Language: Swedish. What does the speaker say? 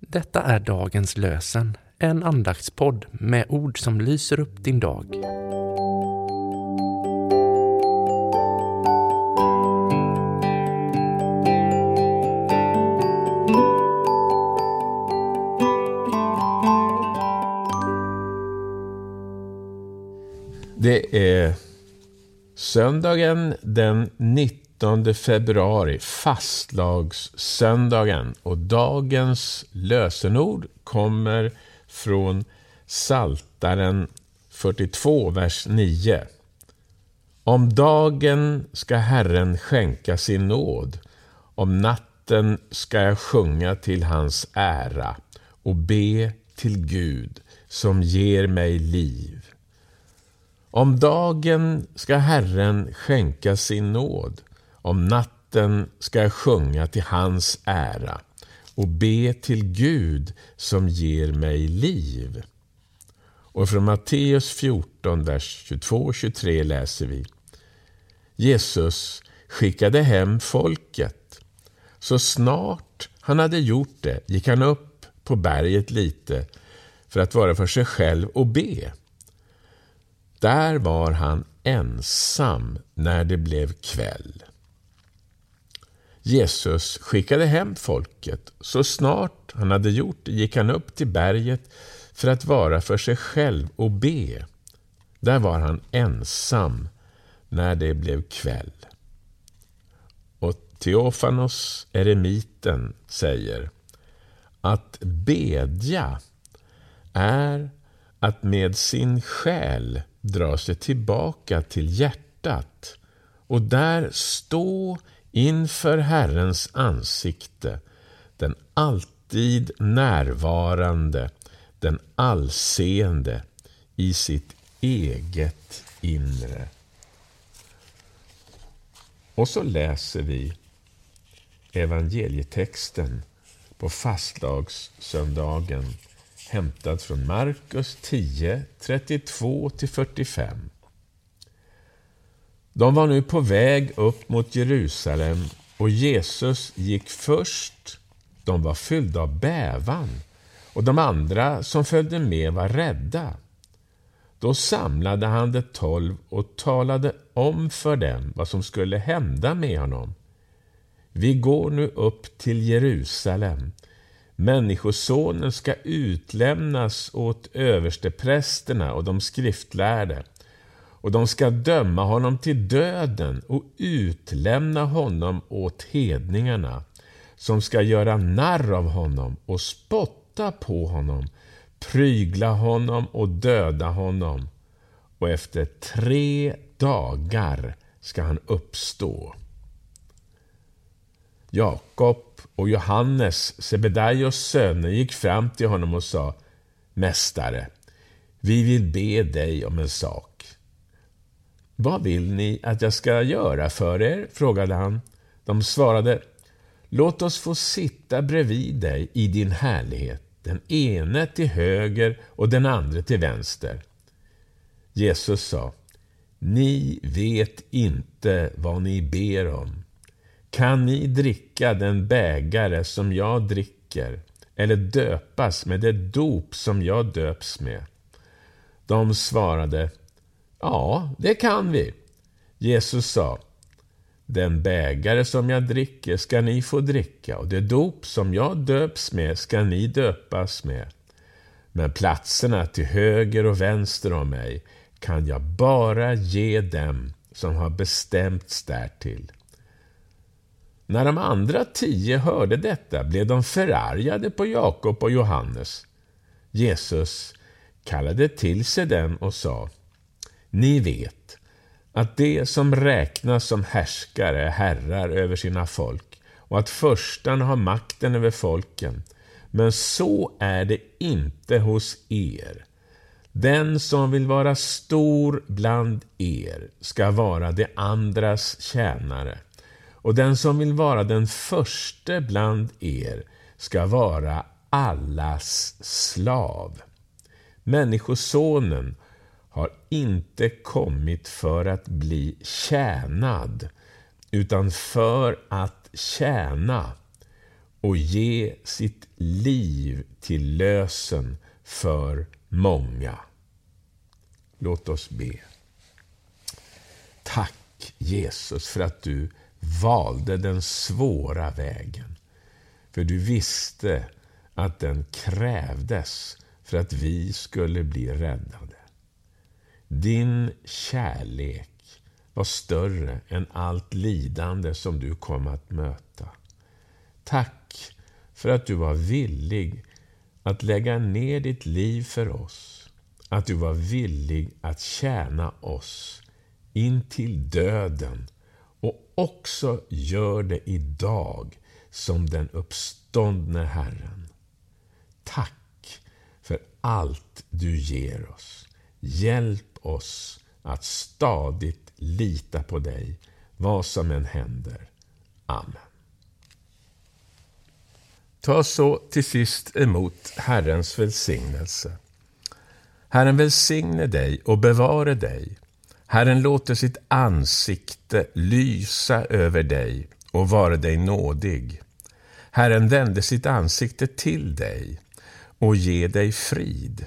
Detta är dagens lösen, en andaktspodd med ord som lyser upp din dag. Det är söndagen den 19 februari, fastlagssöndagen. Och dagens lösenord kommer från Saltaren 42, vers 9. Om dagen ska Herren skänka sin nåd, om natten ska jag sjunga till hans ära och be till Gud som ger mig liv. Om dagen ska Herren skänka sin nåd, om natten ska jag sjunga till hans ära och be till Gud som ger mig liv. Och från Matteus 14, vers 22 och 23 läser vi. Jesus skickade hem folket. Så snart han hade gjort det gick han upp på berget lite för att vara för sig själv och be. Där var han ensam när det blev kväll. Jesus skickade hem folket. Så snart han hade gjort det gick han upp till berget för att vara för sig själv och be. Där var han ensam när det blev kväll. Och Teofanos, eremiten, säger att bedja är att med sin själ dra sig tillbaka till hjärtat och där stå inför Herrens ansikte, den alltid närvarande, den allseende i sitt eget inre. Och så läser vi evangelietexten på fastlagssöndagen hämtad från Markus 10, 32-45. De var nu på väg upp mot Jerusalem och Jesus gick först. De var fyllda av bävan och de andra som följde med var rädda. Då samlade han de tolv och talade om för dem vad som skulle hända med honom. Vi går nu upp till Jerusalem Människosonen ska utlämnas åt översteprästerna och de skriftlärde och de ska döma honom till döden och utlämna honom åt hedningarna som ska göra narr av honom och spotta på honom, prygla honom och döda honom och efter tre dagar ska han uppstå. Jakob och Johannes, Sebedaios söner, gick fram till honom och sa Mästare, vi vill be dig om en sak. Vad vill ni att jag ska göra för er? frågade han. De svarade Låt oss få sitta bredvid dig i din härlighet, den ene till höger och den andra till vänster. Jesus sa Ni vet inte vad ni ber om. Kan ni dricka den bägare som jag dricker eller döpas med det dop som jag döps med? De svarade, ja, det kan vi. Jesus sa, den bägare som jag dricker ska ni få dricka och det dop som jag döps med ska ni döpas med. Men platserna till höger och vänster om mig kan jag bara ge dem som har bestämts därtill. När de andra tio hörde detta blev de förargade på Jakob och Johannes. Jesus kallade till sig dem och sa ni vet att de som räknas som härskare är herrar över sina folk och att förstan har makten över folken. Men så är det inte hos er. Den som vill vara stor bland er ska vara de andras tjänare och den som vill vara den förste bland er ska vara allas slav. Människosonen har inte kommit för att bli tjänad, utan för att tjäna och ge sitt liv till lösen för många. Låt oss be. Tack Jesus för att du valde den svåra vägen. För du visste att den krävdes för att vi skulle bli räddade. Din kärlek var större än allt lidande som du kom att möta. Tack för att du var villig att lägga ner ditt liv för oss. Att du var villig att tjäna oss in till döden och också gör det idag som den uppståndne Herren. Tack för allt du ger oss. Hjälp oss att stadigt lita på dig, vad som än händer. Amen. Ta så till sist emot Herrens välsignelse. Herren välsigne dig och bevare dig. Herren låter sitt ansikte lysa över dig och vara dig nådig. Herren vände sitt ansikte till dig och ge dig frid.